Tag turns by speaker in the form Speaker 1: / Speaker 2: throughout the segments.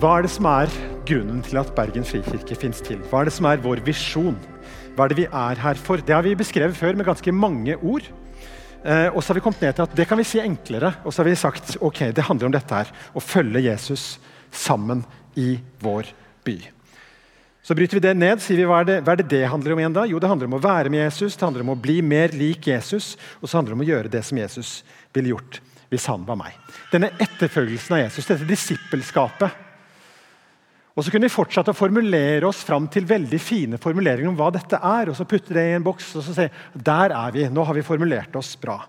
Speaker 1: Hva er det som er grunnen til at Bergen frikirke fins til? Hva er det som er vår visjon? Hva er det vi er her for? Det har vi beskrevet før med ganske mange ord. Eh, og så har vi kommet ned til at det kan vi si enklere. Og så har vi sagt ok, det handler om dette her. Å følge Jesus sammen i vår by. Så bryter vi det ned. sier vi, hva er, det, hva er det det handler om igjen da? Jo, det handler om å være med Jesus, det handler om å bli mer lik Jesus, og så handler det om å gjøre det som Jesus ville gjort hvis han var meg. Denne etterfølgelsen av Jesus, dette disippelskapet og Så kunne vi fortsatt å formulere oss fram til veldig fine formuleringer om hva dette er. og så putte det i en boks og så si der er vi, nå har vi formulert oss bra.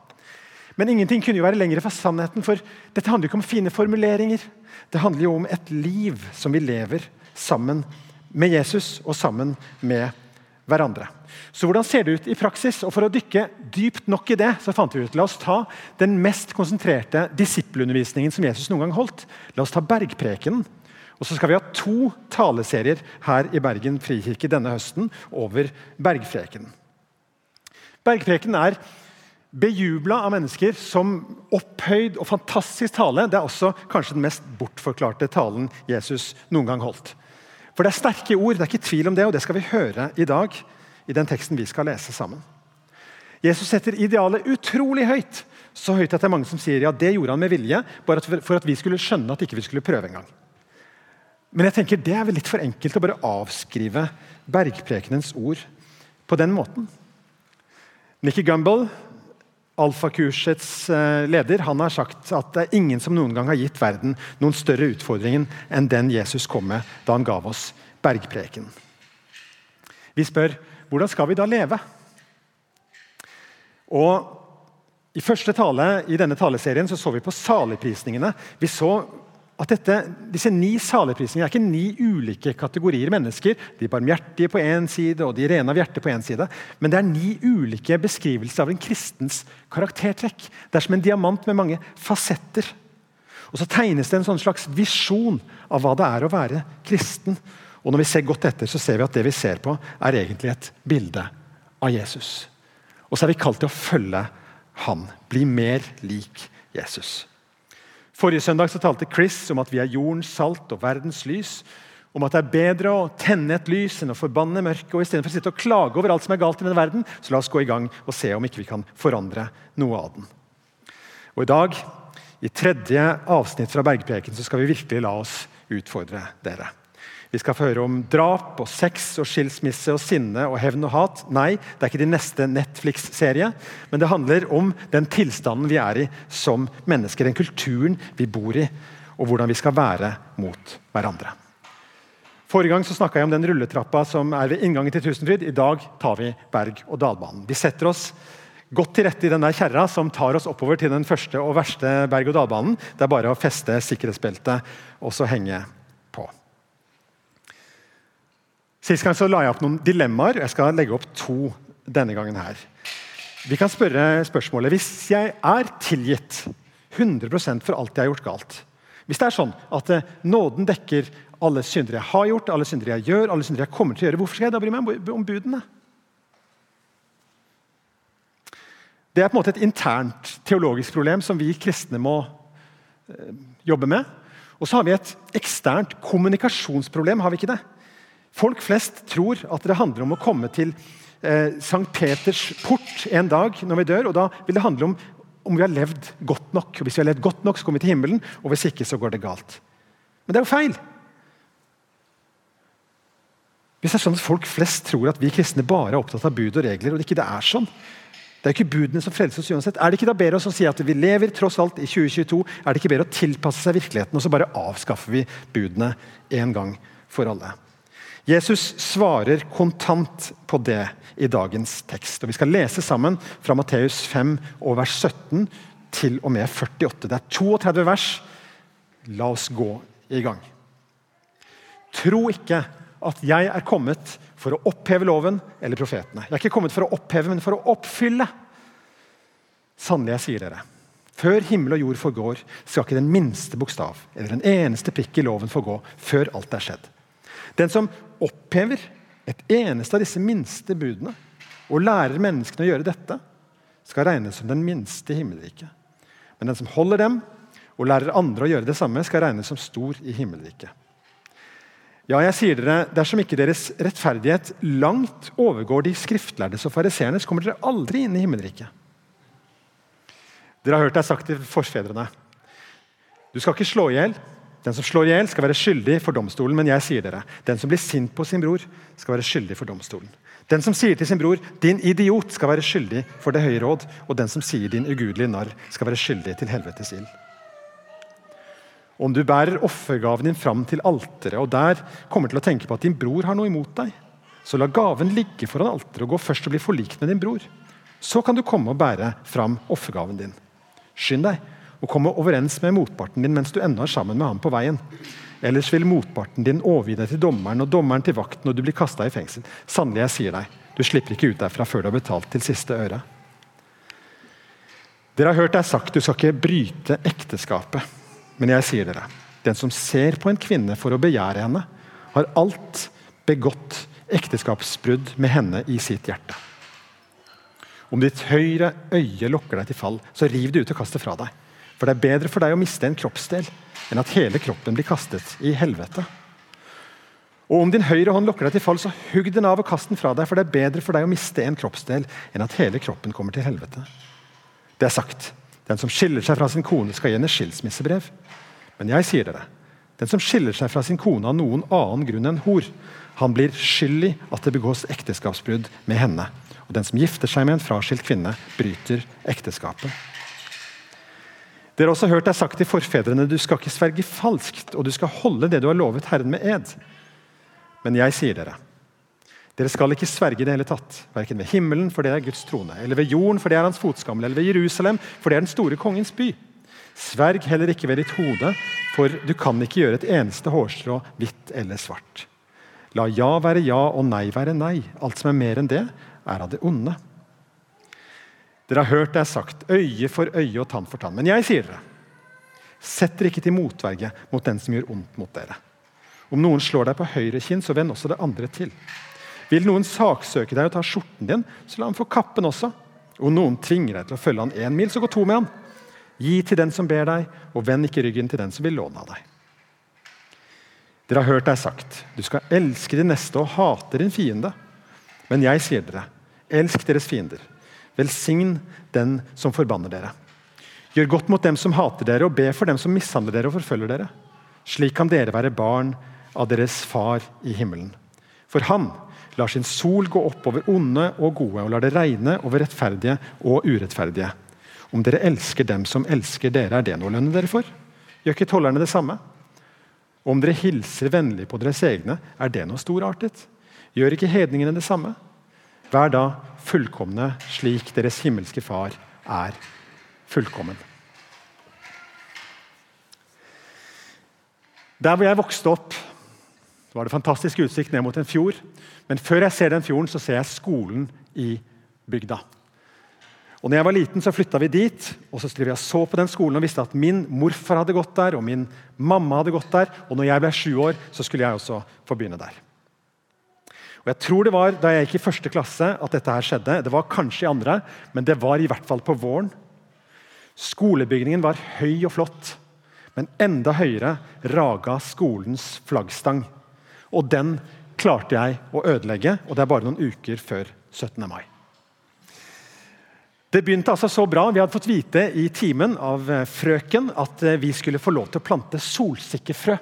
Speaker 1: Men ingenting kunne jo være lengre fra sannheten, for dette handler jo ikke om fine formuleringer. Det handler jo om et liv som vi lever sammen med Jesus og sammen med hverandre. Så hvordan ser det ut i praksis? Og For å dykke dypt nok i det, så fant vi ut la oss ta den mest konsentrerte disippelundervisningen som Jesus noen gang holdt. La oss ta bergprekenen og så skal vi ha to taleserier her i Bergen frikirke denne høsten over Bergpreken. Bergpreken er bejubla av mennesker som opphøyd og fantastisk tale. Det er også kanskje den mest bortforklarte talen Jesus noen gang holdt. For det er sterke ord, det er ikke tvil om det, og det skal vi høre i dag. i den teksten vi skal lese sammen. Jesus setter idealet utrolig høyt. Så høyt at det er mange som sier ja, det gjorde han med vilje, bare for at vi skulle skjønne at ikke vi skulle prøve engang. Men jeg tenker det er vel litt for enkelt å bare avskrive bergprekenens ord på den måten. Nikki Gumbel, alfakursets eh, leder, han har sagt at det er ingen som noen gang har gitt verden noen større utfordring enn den Jesus kom med da han gav oss bergpreken. Vi spør hvordan skal vi da leve? Og I første tale i denne taleserien så, så vi på saligprisningene. Vi så at dette, disse ni saligprisningene er ikke ni ulike kategorier mennesker. De barmhjertige på én side og de rene av hjerte på én side. Men det er ni ulike beskrivelser av en kristens karaktertrekk. Det er som en diamant med mange fasetter. Og Så tegnes det en sånn slags visjon av hva det er å være kristen. Og Når vi ser godt etter, så ser vi at det vi ser på, er egentlig et bilde av Jesus. Og så er vi kalt til å følge han. Bli mer lik Jesus. Forrige søndag så talte Chris om at vi er jordens salt og verdens lys. Om at det er bedre å tenne et lys enn å forbanne mørket. og Istedenfor å sitte og klage over alt som er galt i denne verden, så la oss gå i gang og se om ikke vi kan forandre noe av den. Og I dag, i tredje avsnitt fra Bergpreken, så skal vi virkelig la oss utfordre dere. Vi skal få høre om drap og sex og skilsmisse og sinne og hevn og hat. Nei, det er ikke din neste Netflix-serie, men det handler om den tilstanden vi er i som mennesker. Den kulturen vi bor i, og hvordan vi skal være mot hverandre. Forrige gang så jeg om den rulletrappa som er ved inngangen til Tusenfryd. I dag tar vi berg-og-dal-banen. Vi setter oss godt til rette i den der kjerra som tar oss oppover til den første og verste berg-og-dal-banen. Det er bare å feste sikkerhetsbeltet og så henge Sist gang så la jeg opp noen dilemmaer. og Jeg skal legge opp to denne gangen her. Vi kan spørre spørsmålet Hvis jeg er tilgitt 100 for alt jeg har gjort galt Hvis det er sånn at eh, nåden dekker alle syndere jeg har gjort, alle syndere jeg gjør, alle syndere jeg kommer til å gjøre, hvorfor skal jeg da bry meg om budene? Det er på en måte et internt teologisk problem som vi kristne må eh, jobbe med. Og så har vi et eksternt kommunikasjonsproblem. har vi ikke det? Folk flest tror at det handler om å komme til eh, Sankt Peters port en dag når vi dør. og Da vil det handle om om vi har levd godt nok. Og Hvis vi har levd godt nok, så kommer vi til himmelen. og Hvis ikke, så går det galt. Men det er jo feil. Hvis det er sånn at Folk flest tror at vi kristne bare er opptatt av bud og regler, og det ikke det er sånn. Det er ikke budene som frelser oss uansett. Er det ikke da bedre å si at vi lever tross alt i 2022? Er det ikke bedre å tilpasse seg virkeligheten, og så bare avskaffer vi budene en gang for alle? Jesus svarer kontant på det i dagens tekst. Og Vi skal lese sammen fra Matteus 5 og vers 17 til og med 48. Det er 32 vers. La oss gå i gang. Tro ikke at jeg er kommet for å oppheve loven eller profetene. Jeg er ikke kommet for å oppheve, men for å oppfylle. Sannelig, jeg sier dere. Før himmel og jord forgår, skal ikke den minste bokstav eller den eneste prikk i loven forgå før alt er skjedd. Den som opphever et eneste av disse minste budene og lærer menneskene å gjøre dette, skal regnes som den minste i himmelriket. Men den som holder dem og lærer andre å gjøre det samme, skal regnes som stor i himmelriket. Ja, jeg sier dere, Dersom ikke deres rettferdighet langt overgår de skriftlærdes og fariseernes, kommer dere aldri inn i himmelriket. Dere har hørt det sagt til forfedrene. Du skal ikke slå i hjel. Den som slår i hjel, skal være skyldig for domstolen. Men jeg sier dere, den som blir sint på sin bror, skal være skyldig for domstolen. Den som sier til sin bror 'din idiot', skal være skyldig for det høye råd. Og den som sier 'din ugudelige narr', skal være skyldig til helvetes ild. Om du bærer offergaven din fram til alteret og der kommer til å tenke på at din bror har noe imot deg, så la gaven ligge foran alteret og gå først og bli forlikt med din bror. Så kan du komme og bære fram offergaven din. Skynd deg og komme overens med motparten din mens du ennå er sammen med ham på veien. Ellers vil motparten din overgi deg til dommeren og dommeren til vakten, og du blir kasta i fengsel. Sannelig, jeg sier deg, du slipper ikke ut derfra før du har betalt til siste øre. Dere har hørt det er sagt du skal ikke bryte ekteskapet. Men jeg sier dere, den som ser på en kvinne for å begjære henne, har alt begått ekteskapsbrudd med henne i sitt hjerte. Om ditt høyre øye lokker deg til fall, så riv det ut og kast det fra deg. For det er bedre for deg å miste en kroppsdel enn at hele kroppen blir kastet i helvete. Og om din høyre hånd lokker deg til fall, så hugg den av og kast den fra deg, for det er bedre for deg å miste en kroppsdel enn at hele kroppen kommer til helvete. Det er sagt. Den som skiller seg fra sin kone, skal gi henne skilsmissebrev. Men jeg sier dere, den som skiller seg fra sin kone av noen annen grunn enn hor, han blir skyld i at det begås ekteskapsbrudd med henne. Og den som gifter seg med en fraskilt kvinne, bryter ekteskapet. Dere har også hørt deg sagt til forfedrene du skal ikke sverge falskt, og du skal holde det du har lovet Herren med ed. Men jeg sier dere, dere skal ikke sverge i det hele tatt, verken ved himmelen, for det er Guds trone, eller ved jorden, for det er hans fotskammel, eller ved Jerusalem, for det er den store kongens by. Sverg heller ikke ved ditt hode, for du kan ikke gjøre et eneste hårstrå hvitt eller svart. La ja være ja og nei være nei. Alt som er mer enn det, er av det onde. Dere har hørt det er sagt øye for øye og tann for tann. Men jeg sier dere, sett dere ikke til motverge mot den som gjør ondt mot dere. Om noen slår deg på høyre kinn, så vend også det andre til. Vil noen saksøke deg og ta skjorten din, så la ham få kappen også. Om noen tvinger deg til å følge han én mil, så gå to med han. Gi til den som ber deg, og vend ikke ryggen til den som vil låne av deg. Dere har hørt deg sagt, du skal elske din neste og hate din fiende. Men jeg sier dere, elsk deres fiender. Velsign den som forbanner dere. Gjør godt mot dem som hater dere, og be for dem som mishandler dere og forfølger dere. Slik kan dere være barn av deres far i himmelen. For han lar sin sol gå opp over onde og gode, og lar det regne over rettferdige og urettferdige. Om dere elsker dem som elsker dere, er det noe å lønne dere for? Gjør ikke tollerne det samme? Og om dere hilser vennlig på deres egne, er det noe storartet? Gjør ikke hedningene det samme? Vær da fullkomne slik deres himmelske Far er fullkommen. Der hvor jeg vokste opp, var det fantastisk utsikt ned mot en fjord. Men før jeg ser den fjorden, så ser jeg skolen i bygda. Og når jeg var liten, så flytta vi dit og så jeg så på den skolen og visste at min morfar hadde gått der, og min mamma hadde gått der. Og når jeg ble sju år, så skulle jeg også få begynne der. Og jeg tror det var da jeg gikk i første klasse at dette her skjedde. Det var kanskje i andre, men det var i hvert fall på våren. Skolebygningen var høy og flott, men enda høyere raga skolens flaggstang. Og den klarte jeg å ødelegge, og det er bare noen uker før 17. mai. Det begynte altså så bra. Vi hadde fått vite i timen av frøken at vi skulle få lov til å plante solsikkefrø.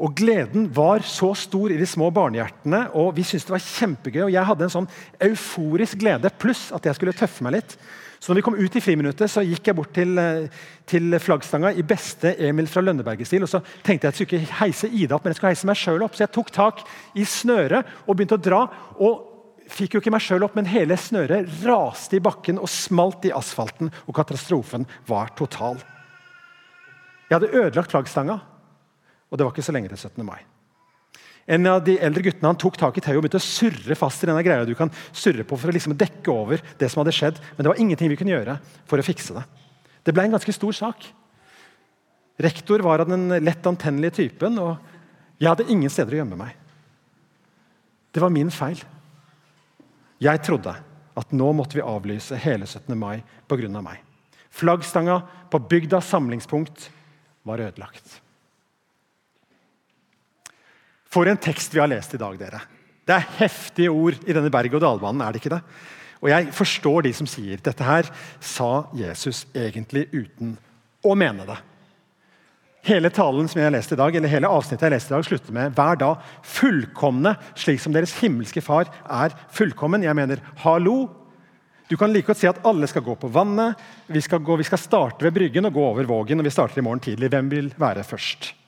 Speaker 1: Og Gleden var så stor i de små barnehjertene, og vi syntes det var kjempegøy. og Jeg hadde en sånn euforisk glede, pluss at jeg skulle tøffe meg litt. Så når vi kom ut i friminuttet, så gikk jeg bort til, eh, til flaggstanga i beste Emil fra Lønneberget-stil. og Så tenkte jeg at jeg skulle ikke heise Ida opp, men jeg skulle heise meg sjøl opp. Så jeg tok tak i snøret og begynte å dra. og fikk jo ikke meg sjøl opp, men hele snøret raste i bakken og smalt i asfalten. Og katastrofen var total. Jeg hadde ødelagt flaggstanga. Og det var ikke så lenge til 17. mai. En av de eldre guttene han tok tak i tauet og begynte å surre fast i denne greia du kan surre på for å liksom dekke over det som hadde skjedd. Men det var ingenting vi kunne gjøre for å fikse det. Det ble en ganske stor sak. Rektor var av den lett antennelige typen, og jeg hadde ingen steder å gjemme meg. Det var min feil. Jeg trodde at nå måtte vi avlyse hele 17. mai pga. meg. Flaggstanga på bygdas samlingspunkt var ødelagt. For en tekst vi har lest i dag, dere. Det er heftige ord i denne berg-og-dal-banen, er det ikke det? Og jeg forstår de som sier dette her sa Jesus egentlig uten å mene det. Hele talen som jeg har lest i dag, eller hele avsnittet jeg leste i dag, slutter med hver dag fullkomne, slik som deres himmelske far er fullkommen'. Jeg mener, hallo! Du kan like godt si at alle skal gå på vannet. Vi skal, gå, vi skal starte ved Bryggen og gå over Vågen. og vi starter i morgen tidlig. Hvem vil være først?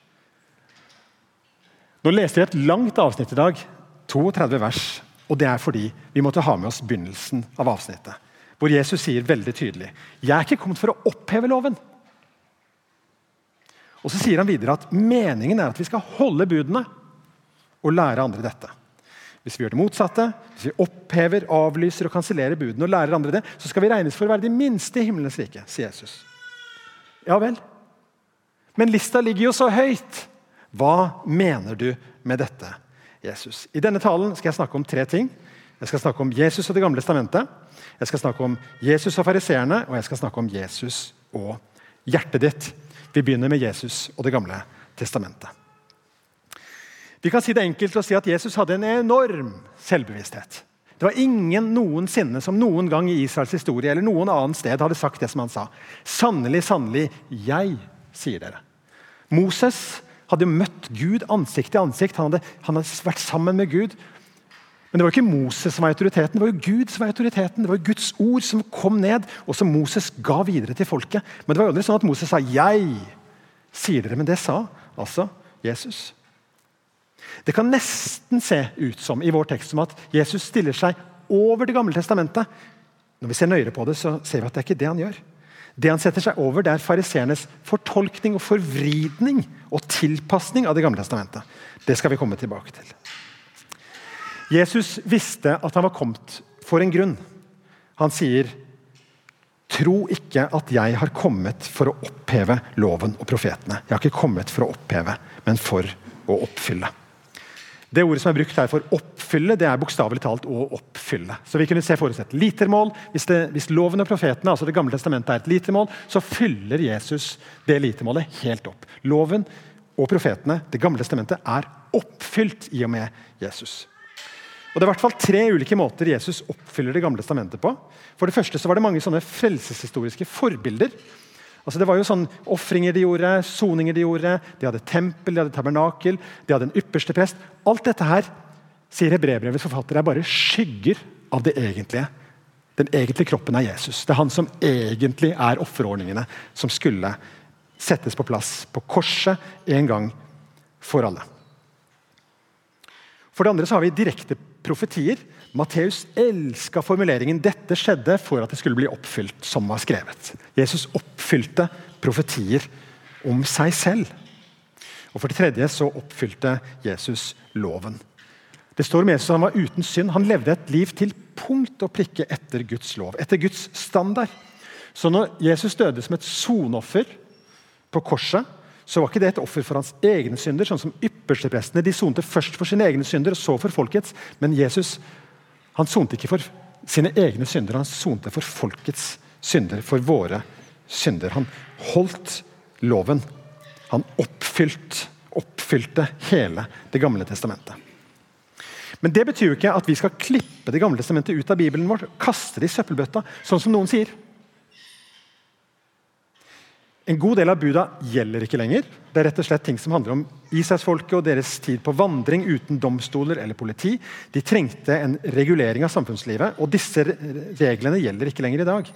Speaker 1: Nå leste vi et langt avsnitt i dag, 32 vers. Og det er fordi vi måtte ha med oss begynnelsen av avsnittet. Hvor Jesus sier veldig tydelig 'Jeg er ikke kommet for å oppheve loven'. Og så sier han videre at meningen er at vi skal holde budene og lære andre dette. Hvis vi gjør det motsatte, hvis vi opphever, avlyser og kansellerer budene, og lærer andre det, så skal vi regnes for å være de minste i himmelens rike, sier Jesus. Ja vel. Men lista ligger jo så høyt. Hva mener du med dette, Jesus? I denne talen skal jeg snakke om tre ting. Jeg skal snakke om Jesus og Det gamle testamentet. Jeg skal snakke om Jesus og fariseerne, og jeg skal snakke om Jesus og hjertet ditt. Vi begynner med Jesus og Det gamle testamentet. Vi kan si det enkelt og si at Jesus hadde en enorm selvbevissthet. Det var ingen noensinne som noen gang i Israels historie eller noen annen sted hadde sagt det som han sa. Sannelig, sannelig, jeg sier dere. Moses hadde møtt Gud ansikt til ansikt. Han hadde, han hadde vært sammen med Gud. Men det var ikke Moses som var autoriteten, det var jo Gud som var autoriteten. Det var jo Guds ord som kom ned, og som Moses ga videre til folket. Men det var jo aldri sånn at Moses sa 'jeg', sier dere. Men det sa altså Jesus. Det kan nesten se ut som i vår tekst som at Jesus stiller seg over Det gamle testamentet. Når vi ser nøyere på det, så ser vi at det er ikke det han gjør. Det han setter seg over, det er fariseernes fortolkning og forvridning og tilpasning av Det gamle testamentet. Det skal vi komme tilbake til. Jesus visste at han var kommet for en grunn. Han sier, 'Tro ikke at jeg har kommet for å oppheve loven og profetene.' 'Jeg har ikke kommet for å oppheve, men for å oppfylle.' Det ordet som er brukt her for 'oppfylle', det er bokstavelig talt å oppfylle. Så vi kunne se for oss et litermål. Hvis, det, hvis loven og profetene, altså Det gamle testamentet, er et litermål, så fyller Jesus det litermålet helt opp. Loven og profetene, Det gamle testamentet, er oppfylt i og med Jesus. Og Det er i hvert fall tre ulike måter Jesus oppfyller Det gamle testamentet på. For det første så var det mange sånne frelseshistoriske forbilder. Altså Det var jo sånn Ofringer de gjorde, soninger de gjorde, de hadde tempel, de hadde tabernakel, de hadde en ypperste prest. Alt dette her, sier Hebrebrevets forfatter, er bare skygger av det egentlige. Den egentlige kroppen er Jesus. Det er han som egentlig er offerordningene som skulle settes på plass på korset en gang for alle. For det andre så har vi direkte profetier. Matteus elska formuleringen 'dette skjedde for at det skulle bli oppfylt', som var skrevet. Jesus oppfylte profetier om seg selv. Og For det tredje så oppfylte Jesus loven. Det står om Jesus han var uten synd. Han levde et liv til punkt og prikke etter Guds lov, etter Guds standard. Så når Jesus døde som et sonoffer på korset, så var ikke det et offer for hans egne synder. sånn som yppersteprestene. De sonte først for sine egne synder, og så for folkets. Men Jesus han sonte ikke for sine egne synder, han sonte for folkets synder. For våre synder. Han holdt loven. Han oppfylt, oppfylte hele Det gamle testamentet. Men det betyr jo ikke at vi skal klippe Det gamle testamentet ut av Bibelen vår, kaste det i søppelbøtta, sånn som noen sier. En god del av buda gjelder ikke lenger. Det er rett og slett ting som handler om Israelsfolket og deres tid på vandring uten domstoler eller politi. De trengte en regulering av samfunnslivet, og disse reglene gjelder ikke lenger i dag.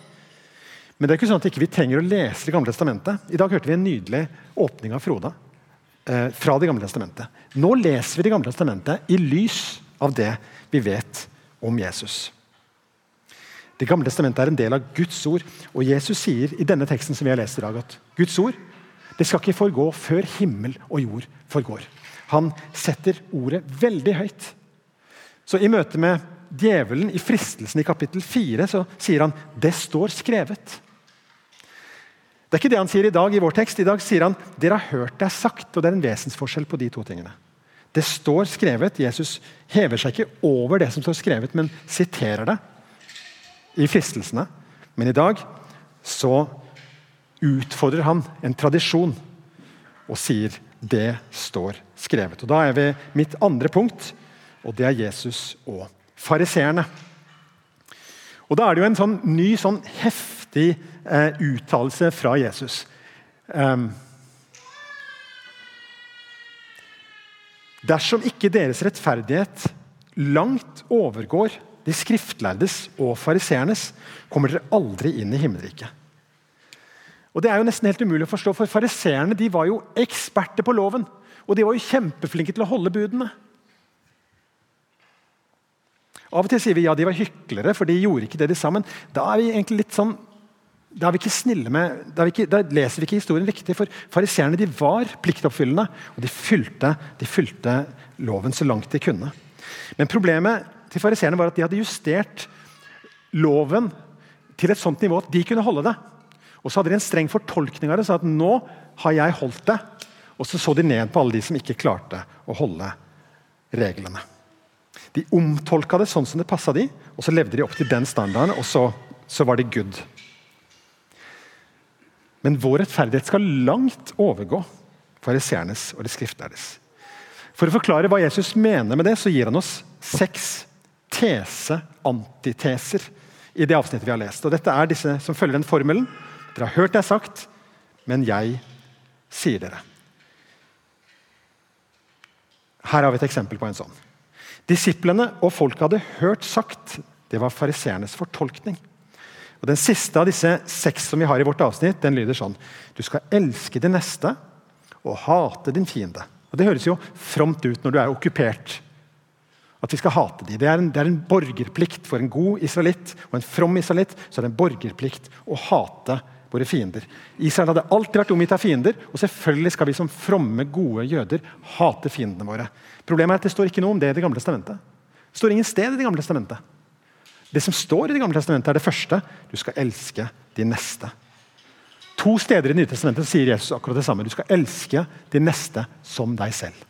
Speaker 1: Men det er ikke sånn at vi ikke trenger å lese Det gamle testamentet. I dag hørte vi en nydelig åpning av Froda eh, fra Det gamle testamentet. Nå leser vi Det gamle testamentet i lys av det vi vet om Jesus. Det gamle testamentet er en del av Guds ord. Og Jesus sier i denne teksten som vi har lest i dag, at Guds ord det skal ikke forgå før himmel og jord forgår. Han setter ordet veldig høyt. Så I møte med djevelen i fristelsen i kapittel 4 så sier han det står skrevet. Det er ikke det han sier i dag i vår tekst. I dag sier han dere har hørt det er sagt. og Det er en vesensforskjell på de to tingene. Det står skrevet. Jesus hever seg ikke over det som står skrevet, men siterer det i fristelsene. Men i dag så utfordrer han en tradisjon og sier Det står skrevet. Og Da er vi mitt andre punkt, og det er Jesus og fariseerne. Og Da er det jo en sånn ny, sånn heftig eh, uttalelse fra Jesus. Um, Dersom ikke deres rettferdighet langt overgår de skriftlærdes og fariseernes, kommer dere aldri inn i himmelriket. Og Det er jo nesten helt umulig å forstå, for fariseerne var jo eksperter på loven. Og de var jo kjempeflinke til å holde budene. Av og til sier vi ja, de var hyklere, for de gjorde ikke det de sa. Men da er vi egentlig litt sånn da med, da, ikke, da leser vi ikke historien riktig. For fariseerne var pliktoppfyllende, og de fylte, de fylte, loven så langt de kunne. Men problemet til fariseerne var at de hadde justert loven til et sånt nivå at de kunne holde det. Og så hadde de en streng fortolkning av det, så at nå har jeg holdt det. Og så så de ned på alle de som ikke klarte å holde reglene. De omtolka det sånn som det passa de, og så levde de opp til den standarden, og så, så var det good. Men vår rettferdighet skal langt overgå fariseernes og de skriftlærdes. For å forklare hva Jesus mener med det, så gir han oss seks tese-antiteser i det avsnittet vi har lest. Og Dette er disse som følger den formelen. Dere har hørt det sagt, men jeg sier dere. Her har vi et eksempel på en sånn. Disiplene og folket hadde hørt sagt. Det var fariseernes fortolkning. Og Den siste av disse seks som vi har i vårt avsnitt, den lyder sånn Du skal elske din neste og hate din fiende. Og Det høres jo fromt ut når du er okkupert. At vi skal hate dem. Det er en, det er en borgerplikt for en god israelitt og en from israelitt. så er det en borgerplikt å hate våre fiender. Israel hadde alltid vært omgitt av fiender, og selvfølgelig skal vi som fromme, gode jøder hate fiendene våre. Problemet er at Det står ikke noe om det i Det gamle testamentet. Det står ingen sted i Det gamle testamentet. Det som står i Det gamle testamentet, er det første. Du skal elske de neste. To steder i Det nye testamentet sier Jesus akkurat det samme. Du skal elske de neste som deg selv.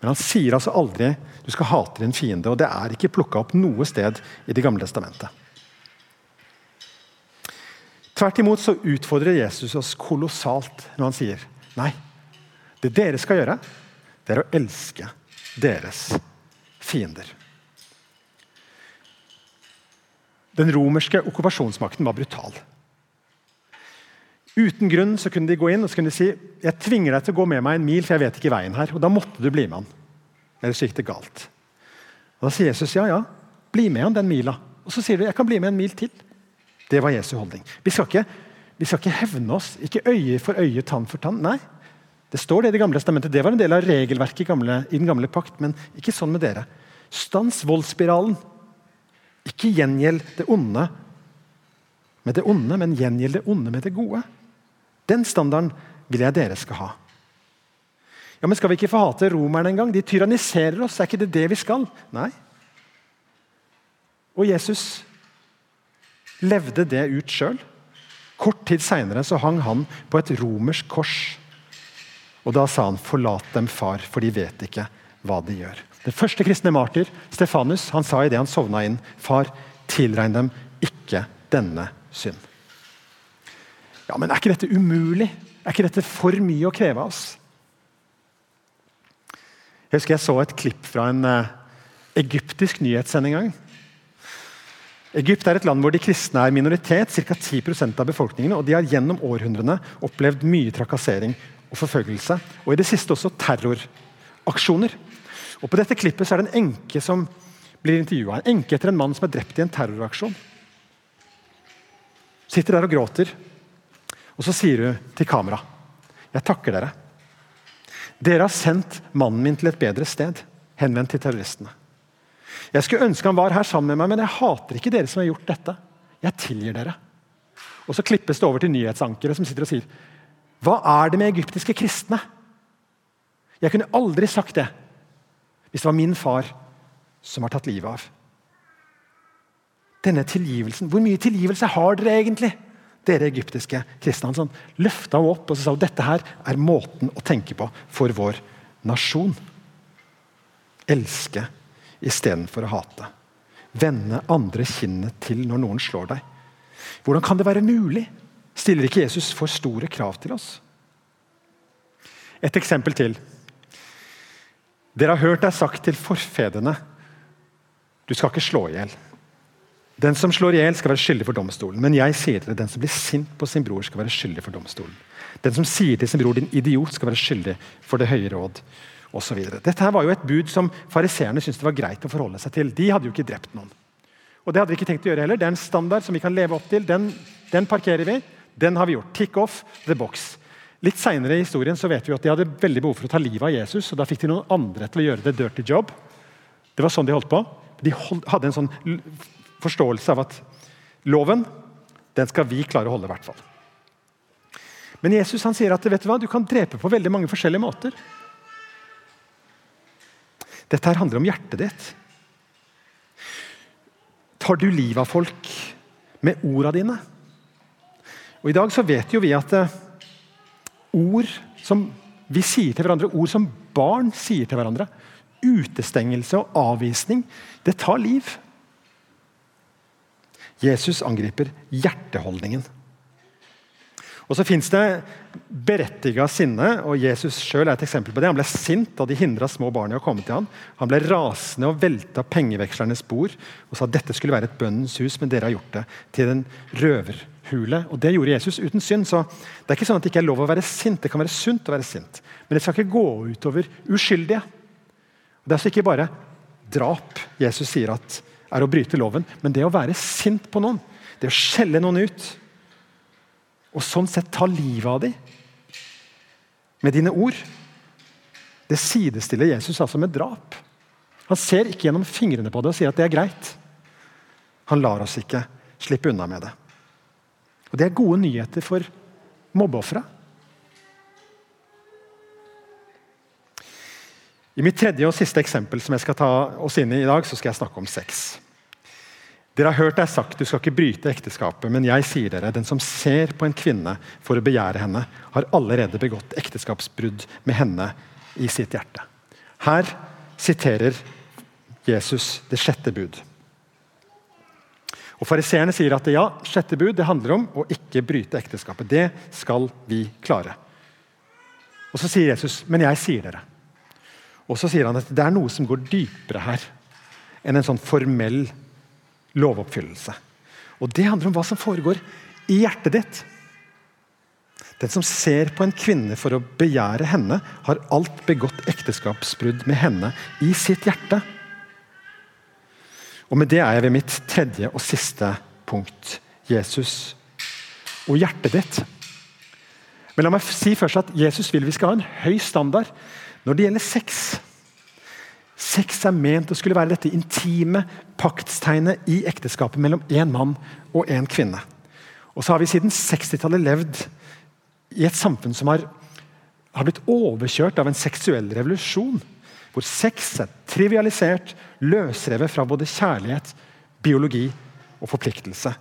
Speaker 1: Men han sier altså aldri du skal hate din fiende. og Det er ikke plukka opp noe sted i Det gamle testamentet. Tvert imot så utfordrer Jesus oss kolossalt når han sier nei. Det dere skal gjøre, det er å elske deres fiender. Den romerske okkupasjonsmakten var brutal. Uten grunn så kunne de gå inn og så kunne de si jeg tvinger deg til å gå med meg en mil, for jeg vet ikke veien her. Og Da måtte du bli med han. Ellers gikk det galt. Og Da sier Jesus ja, ja, bli med han den mila. Og så sier du jeg kan bli med en mil til. Det var Jesu holdning. Vi skal ikke, vi skal ikke hevne oss. Ikke øye for øye, tann for tann. Nei. Det står det i Det gamle testamentet. Det var en del av regelverket i, gamle, i den gamle pakt, men ikke sånn med dere. Stans voldsspiralen. Ikke gjengjeld det onde med det onde, men gjengjeld det onde med det gode. Den standarden vil jeg dere skal ha. Ja, men Skal vi ikke få hate romerne engang? De tyranniserer oss. Er ikke det det vi skal? Nei. Og Jesus levde det ut sjøl. Kort tid seinere hang han på et romersk kors. Og Da sa han, 'Forlat dem, far, for de vet ikke hva de gjør'. Den første kristne martyr, Stefanus, han sa idet han sovna inn, 'Far, tilregn dem ikke denne synd'. Ja, Men er ikke dette umulig? Er ikke dette for mye å kreve av oss? Jeg husker jeg så et klipp fra en uh, egyptisk nyhetssending en gang. Egypt er et land hvor de kristne er minoritet, ca. 10% av befolkningen. og De har gjennom århundrene opplevd mye trakassering og forfølgelse. Og i det siste også terroraksjoner. Og På dette klippet er det en enke som blir intervjua. En enke etter en mann som er drept i en terroraksjon. Sitter der og gråter. Og så sier hun til kamera Jeg takker dere. Dere har sendt mannen min til et bedre sted, henvendt til terroristene. Jeg skulle ønske han var her sammen med meg, men jeg hater ikke dere som har gjort dette. Jeg tilgir dere. Og Så klippes det over til nyhetsankere som sitter og sier Hva er det med egyptiske kristne? Jeg kunne aldri sagt det hvis det var min far som var tatt livet av. Denne tilgivelsen, Hvor mye tilgivelse har dere egentlig? Dere egyptiske kristne. Han sånn, løfta henne opp og sa at dette her er måten å tenke på for vår nasjon. Elske istedenfor å hate. Vende andre kinnet til når noen slår deg. Hvordan kan det være mulig? Stiller ikke Jesus for store krav til oss? Et eksempel til. Dere har hørt deg sagt til forfedrene du skal ikke slå i hjel. Den som slår i hjel, skal være skyldig for domstolen. Men jeg sier til dere, den som blir sint på sin bror, skal være skyldig for domstolen. Den som sier til sin bror 'din idiot', skal være skyldig for det høye råd. Og så videre. Dette her var jo et bud som fariseerne syntes det var greit å forholde seg til. De hadde jo ikke drept noen. Og Det hadde vi ikke tenkt å gjøre heller. Det er en standard som vi kan leve opp til. Den, den parkerer vi. Den har vi gjort. Tick off the box. Litt Senere i historien så vet vi at de hadde veldig behov for å ta livet av Jesus. og Da fikk de noen andre til å gjøre det dirty job. Det var sånn de holdt på. De hadde en sånn forståelse av at loven den skal vi klare å holde. I hvert fall. Men Jesus han sier at vet du hva, du kan drepe på veldig mange forskjellige måter. Dette her handler om hjertet ditt. Tar du livet av folk med orda dine? Og I dag så vet jo vi at eh, ord som vi sier til hverandre, ord som barn sier til hverandre, utestengelse og avvisning, det tar liv. Jesus angriper hjerteholdningen. Og så fins det berettiga sinne, og Jesus selv er et eksempel på det. Han ble sint da de hindra små barn i å komme til ham. Han ble rasende og velta pengevekslernes bord og sa at dette skulle være et bønnens hus, men dere har gjort det til en røverhule. Og Det gjorde Jesus uten synd. Så det er ikke sånn at det ikke er lov å være sint. Det kan være sunt å være sint, men det skal ikke gå utover uskyldige. Det er altså ikke bare drap Jesus sier at er å bryte loven, men det å være sint på noen. Det å skjelle noen ut. Og sånn sett ta livet av dem med dine ord. Det sidestiller Jesus altså med drap. Han ser ikke gjennom fingrene på det og sier at det er greit. Han lar oss ikke slippe unna med det. Og Det er gode nyheter for mobbeofra. I mitt tredje og siste eksempel som jeg skal ta oss inn i i dag, så skal jeg snakke om sex. Dere har hørt deg sagt du skal ikke bryte ekteskapet, men jeg sier dere, den som ser på en kvinne for å begjære henne, har allerede begått ekteskapsbrudd med henne i sitt hjerte. Her siterer Jesus det sjette bud. Og Fariseerne sier at ja, sjette bud det handler om å ikke bryte ekteskapet. Det skal vi klare. Og Så sier Jesus, men jeg sier dere. Og så sier han at det er noe som går dypere her enn en sånn formell lovoppfyllelse. Og Det handler om hva som foregår i hjertet ditt. Den som ser på en kvinne for å begjære henne, har alt begått ekteskapsbrudd med henne i sitt hjerte. Og Med det er jeg ved mitt tredje og siste punkt. Jesus og hjertet ditt. Men la meg si først at Jesus vil vi skal ha en høy standard når det gjelder sex. Sex er ment å skulle være dette intime paktstegnet i ekteskapet mellom én mann og én kvinne. Og så har vi siden 60-tallet levd i et samfunn som har, har, blitt overkjørt av en seksuell revolusjon. Hvor sex er trivialisert, løsrevet fra både kjærlighet, biologi og forpliktelse.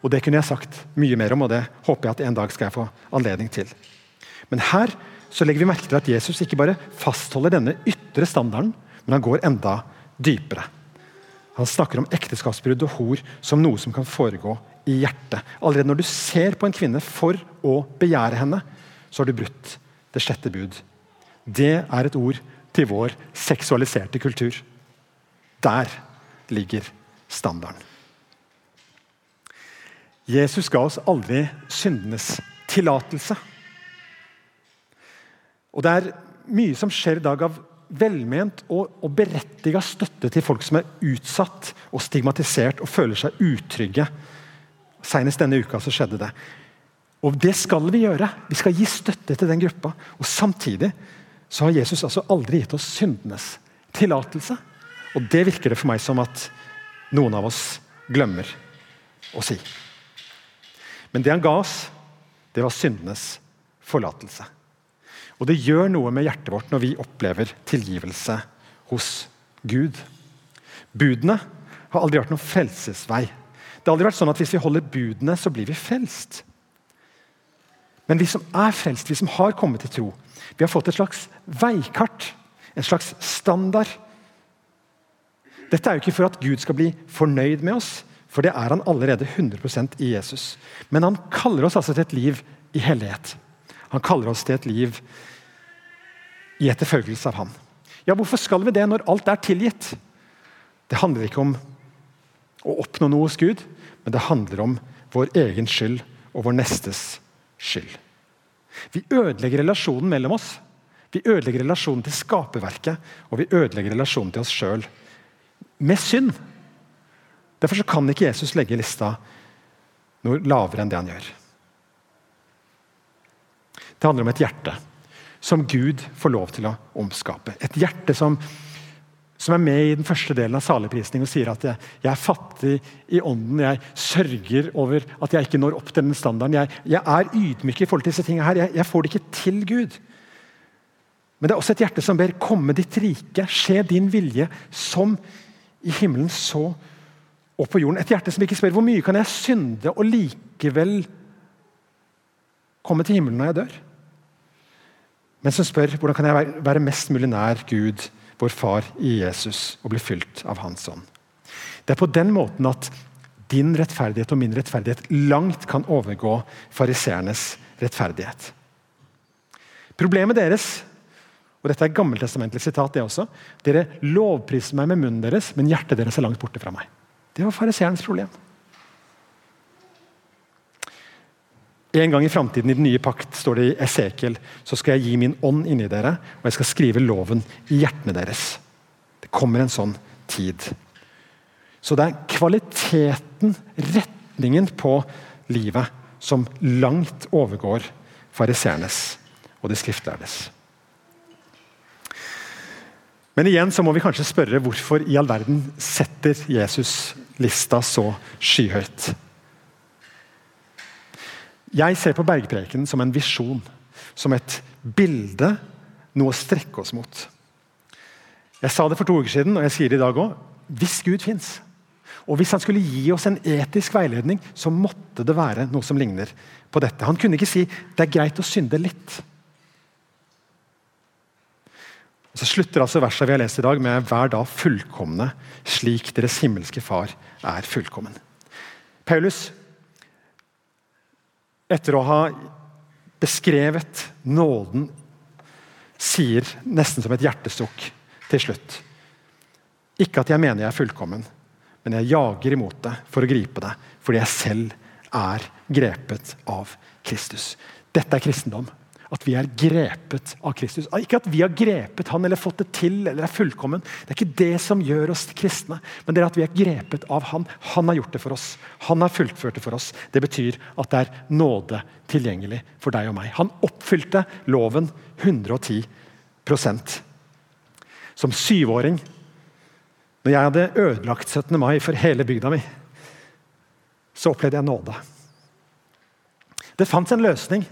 Speaker 1: Og Det kunne jeg sagt mye mer om, og det håper jeg at en dag skal jeg få anledning til. Men her så legger vi merke til at Jesus ikke bare fastholder denne ytre standarden, men han går enda dypere. Han snakker om ekteskapsbrudd og hor som noe som kan foregå i hjertet. Allerede når du ser på en kvinne for å begjære henne, så har du brutt det sjette bud. Det er et ord til vår seksualiserte kultur. Der ligger standarden. Jesus ga oss aldri syndenes tillatelse. Og Det er mye som skjer i dag av velment og, og berettiga støtte til folk som er utsatt og stigmatisert og føler seg utrygge. Senest denne uka så skjedde det. Og Det skal vi gjøre. Vi skal gi støtte til den gruppa. Og Samtidig så har Jesus altså aldri gitt oss syndenes tillatelse. Og Det virker det for meg som at noen av oss glemmer å si. Men det han ga oss, det var syndenes forlatelse. Og det gjør noe med hjertet vårt når vi opplever tilgivelse hos Gud. Budene har aldri vært noen frelsesvei. Det har aldri vært sånn at Hvis vi holder budene, så blir vi frelst. Men vi som er frelst, vi som har kommet til tro, vi har fått et slags veikart. En slags standard. Dette er jo ikke for at Gud skal bli fornøyd med oss, for det er han allerede 100 i Jesus. Men han kaller oss altså til et liv i hellighet. Han kaller oss til et liv i etterfølgelse av Han. Ja, Hvorfor skal vi det når alt er tilgitt? Det handler ikke om å oppnå noe hos Gud, men det handler om vår egen skyld og vår nestes skyld. Vi ødelegger relasjonen mellom oss. Vi ødelegger relasjonen til skaperverket, og vi ødelegger relasjonen til oss sjøl med synd. Derfor kan ikke Jesus legge lista noe lavere enn det han gjør. Det handler om et hjerte som Gud får lov til å omskape. Et hjerte som, som er med i den første delen av saligprisning og sier at jeg, jeg, er fattig i ånden, jeg sørger over at jeg ikke når opp til den standarden. Jeg, jeg er ydmyk i forhold til disse tingene her. Jeg, jeg, får det ikke til, Gud. Men det er også et hjerte som ber komme ditt rike, skje din vilje, som i himmelen så og på jorden. Et hjerte som ikke spør hvor mye kan jeg synde og likevel komme til himmelen når jeg dør men som spør hvordan kan jeg være mest mulig nær Gud, vår Far i Jesus, og bli fylt av Hans ånd. Det er på den måten at din rettferdighet og min rettferdighet langt kan overgå fariseernes rettferdighet. Problemet deres og dette er gammeltestamentlig sitat det også, Dere lovpriser meg med munnen deres, men hjertet deres er langt borte fra meg. Det var fariseernes problem. En gang i framtiden i den nye pakt står det i Esekiel, så skal jeg gi min ånd inni dere, og jeg skal skrive loven i hjertene deres. Det kommer en sånn tid. Så det er kvaliteten, retningen på livet, som langt overgår fariseernes og de skriftlærdes. Men igjen så må vi kanskje spørre hvorfor i all verden setter Jesus lista så skyhøyt. Jeg ser på bergpreken som en visjon, som et bilde, noe å strekke oss mot. Jeg sa det for to uker siden, og jeg sier det i dag òg. Hvis Gud fins, og hvis han skulle gi oss en etisk veiledning, så måtte det være noe som ligner på dette. Han kunne ikke si det er greit å synde litt. Og så slutter altså verset vi har lest i dag med 'Vær da fullkomne, slik deres himmelske Far er fullkommen'. Paulus etter å ha beskrevet nåden, sier nesten som et hjertesukk til slutt. Ikke at jeg mener jeg er fullkommen, men jeg jager imot det for å gripe det, fordi jeg selv er grepet av Kristus. Dette er kristendom. At vi er grepet av Kristus. Ikke at vi har grepet han eller fått det til eller er fullkommen. Det er ikke det som gjør oss kristne, men det er at vi er grepet av han. Han har gjort det for oss. Han har fullført det for oss. Det betyr at det er nåde tilgjengelig for deg og meg. Han oppfylte loven 110% Som syvåring, når jeg hadde ødelagt 17. mai for hele bygda mi, så opplevde jeg nåde. Det fantes en løsning.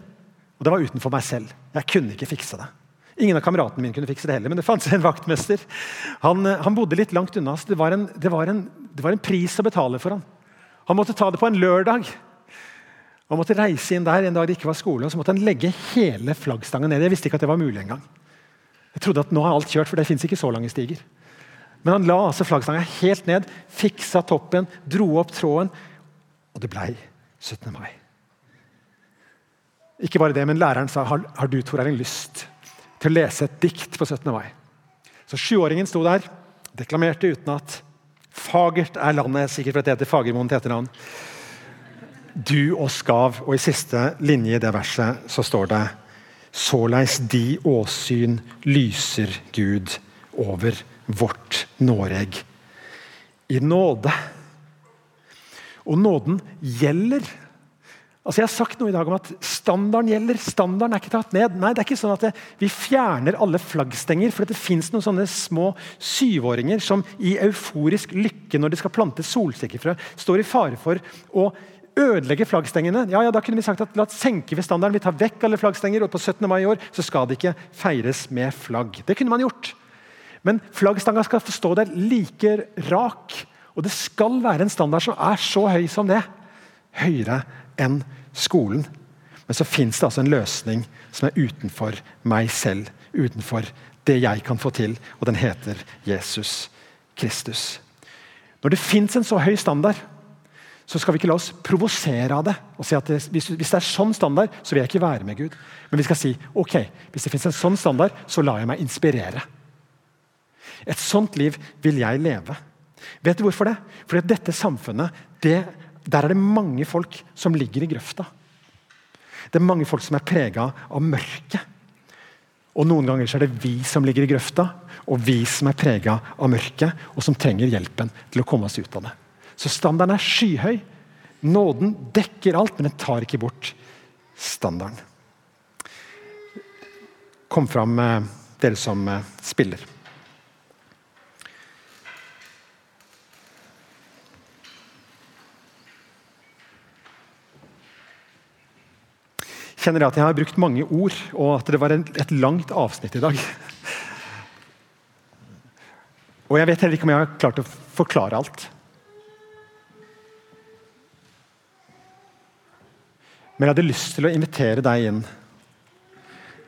Speaker 1: Og det var utenfor meg selv. Jeg kunne ikke fikse det. Ingen av kameratene mine kunne fikse det heller, men det fantes en vaktmester. Han, eh, han bodde litt langt unna, så det var, en, det, var en, det var, en, pris å betale for ham. Han måtte ta det på en lørdag. Han måtte reise inn der en dag det ikke var skole, og så måtte han legge hele flaggstangen ned. Jeg visste ikke at det var mulig engang. Jeg trodde at nå er alt kjørt, for det fins ikke så lange stiger. Men han la altså flaggstanga helt ned, fiksa toppen, dro opp tråden, og det blei 17. mai. Ikke bare det, men Læreren sa har, har du Tor Erling, lyst til å lese et dikt på 17. mai. Så Sjuåringen sto der, deklamerte utenat. Fagert er landet, sikkert fordi det heter Fagermoen til etternavn. Du og skav, og i siste linje i det verset så står det Såleis de åsyn lyser Gud over vårt Noreg. I nåde. Og nåden gjelder Altså jeg har sagt noe i dag om at Standarden gjelder. Standarden er ikke tatt ned. Nei, det er ikke sånn at det, Vi fjerner alle flaggstenger. For det fins noen sånne små syvåringer som i euforisk lykke når de skal plante solsikkefrø, står i fare for å ødelegge flaggstengene. Ja, ja, da kunne vi sagt at La oss senke ved standarden. Vi tar vekk alle flaggstenger, og på 17. mai i år så skal det ikke feires med flagg. Det kunne man gjort. Men flaggstanga skal stå der like rak. Og det skal være en standard som er så høy som det. Høyere enn skolen. Men så fins det altså en løsning som er utenfor meg selv. Utenfor det jeg kan få til, og den heter Jesus Kristus. Når det fins en så høy standard, så skal vi ikke la oss provosere av det. og si at det, hvis, hvis, det er sånn standard, så vil jeg ikke være med Gud. Men vi skal si ok, hvis det fins en sånn standard, så lar jeg meg inspirere. Et sånt liv vil jeg leve. Vet du hvorfor det? Fordi dette samfunnet, det, der er det mange folk som ligger i grøfta. Det er mange folk som er prega av mørket. Og Noen ganger er det vi som ligger i grøfta, og vi som er prega av mørket, og som trenger hjelpen til å komme oss ut av det. Så standarden er skyhøy. Nåden dekker alt, men den tar ikke bort standarden. Kom fram, eh, dere som eh, spiller. Kjenner jeg at jeg har brukt mange ord, og at det var et langt avsnitt i dag. Og jeg vet heller ikke om jeg har klart å forklare alt. Men jeg hadde lyst til å invitere deg inn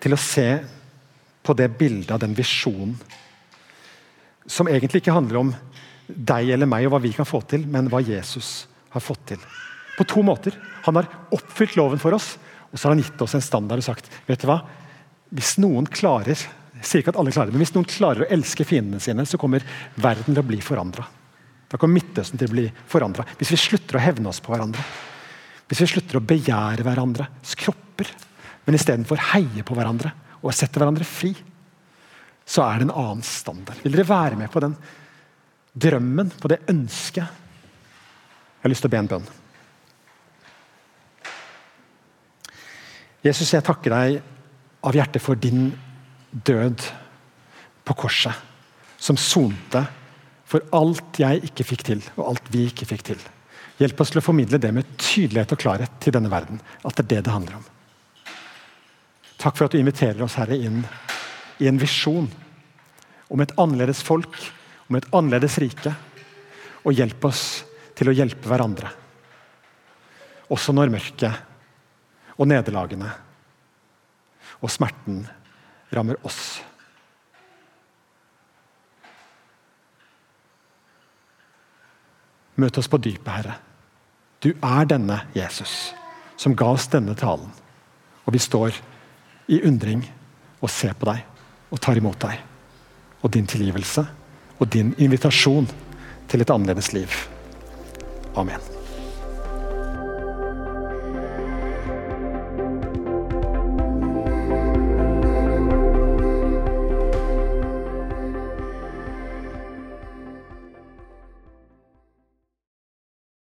Speaker 1: til å se på det bildet av den visjonen som egentlig ikke handler om deg eller meg og hva vi kan få til, men hva Jesus har fått til. På to måter. Han har oppfylt loven for oss, og så har han gitt oss en standard og sagt vet du hva? Hvis noen klarer jeg sier ikke at alle klarer det, men hvis noen klarer å elske fiendene sine, så kommer verden til å bli forandra. Da kommer Midtøsten til å bli forandra. Hvis vi slutter å hevne oss på hverandre. Hvis vi slutter å begjære hverandres kropper, men istedenfor heier på hverandre og setter hverandre fri, så er det en annen standard. Vil dere være med på den drømmen, på det ønsket? Jeg har lyst til å be en bønn. Jesus, jeg takker deg av hjertet for din død på korset, som sonte for alt jeg ikke fikk til, og alt vi ikke fikk til. Hjelp oss til å formidle det med tydelighet og klarhet til denne verden. At det er det det handler om. Takk for at du inviterer oss Herre, inn i en visjon om et annerledes folk, om et annerledes rike. Og hjelp oss til å hjelpe hverandre. Også når mørket og nederlagene og smerten rammer oss. Møt oss på dypet, Herre. Du er denne Jesus som ga oss denne talen. Og vi står i undring og ser på deg og tar imot deg. Og din tilgivelse og din invitasjon til et annerledes liv. Amen.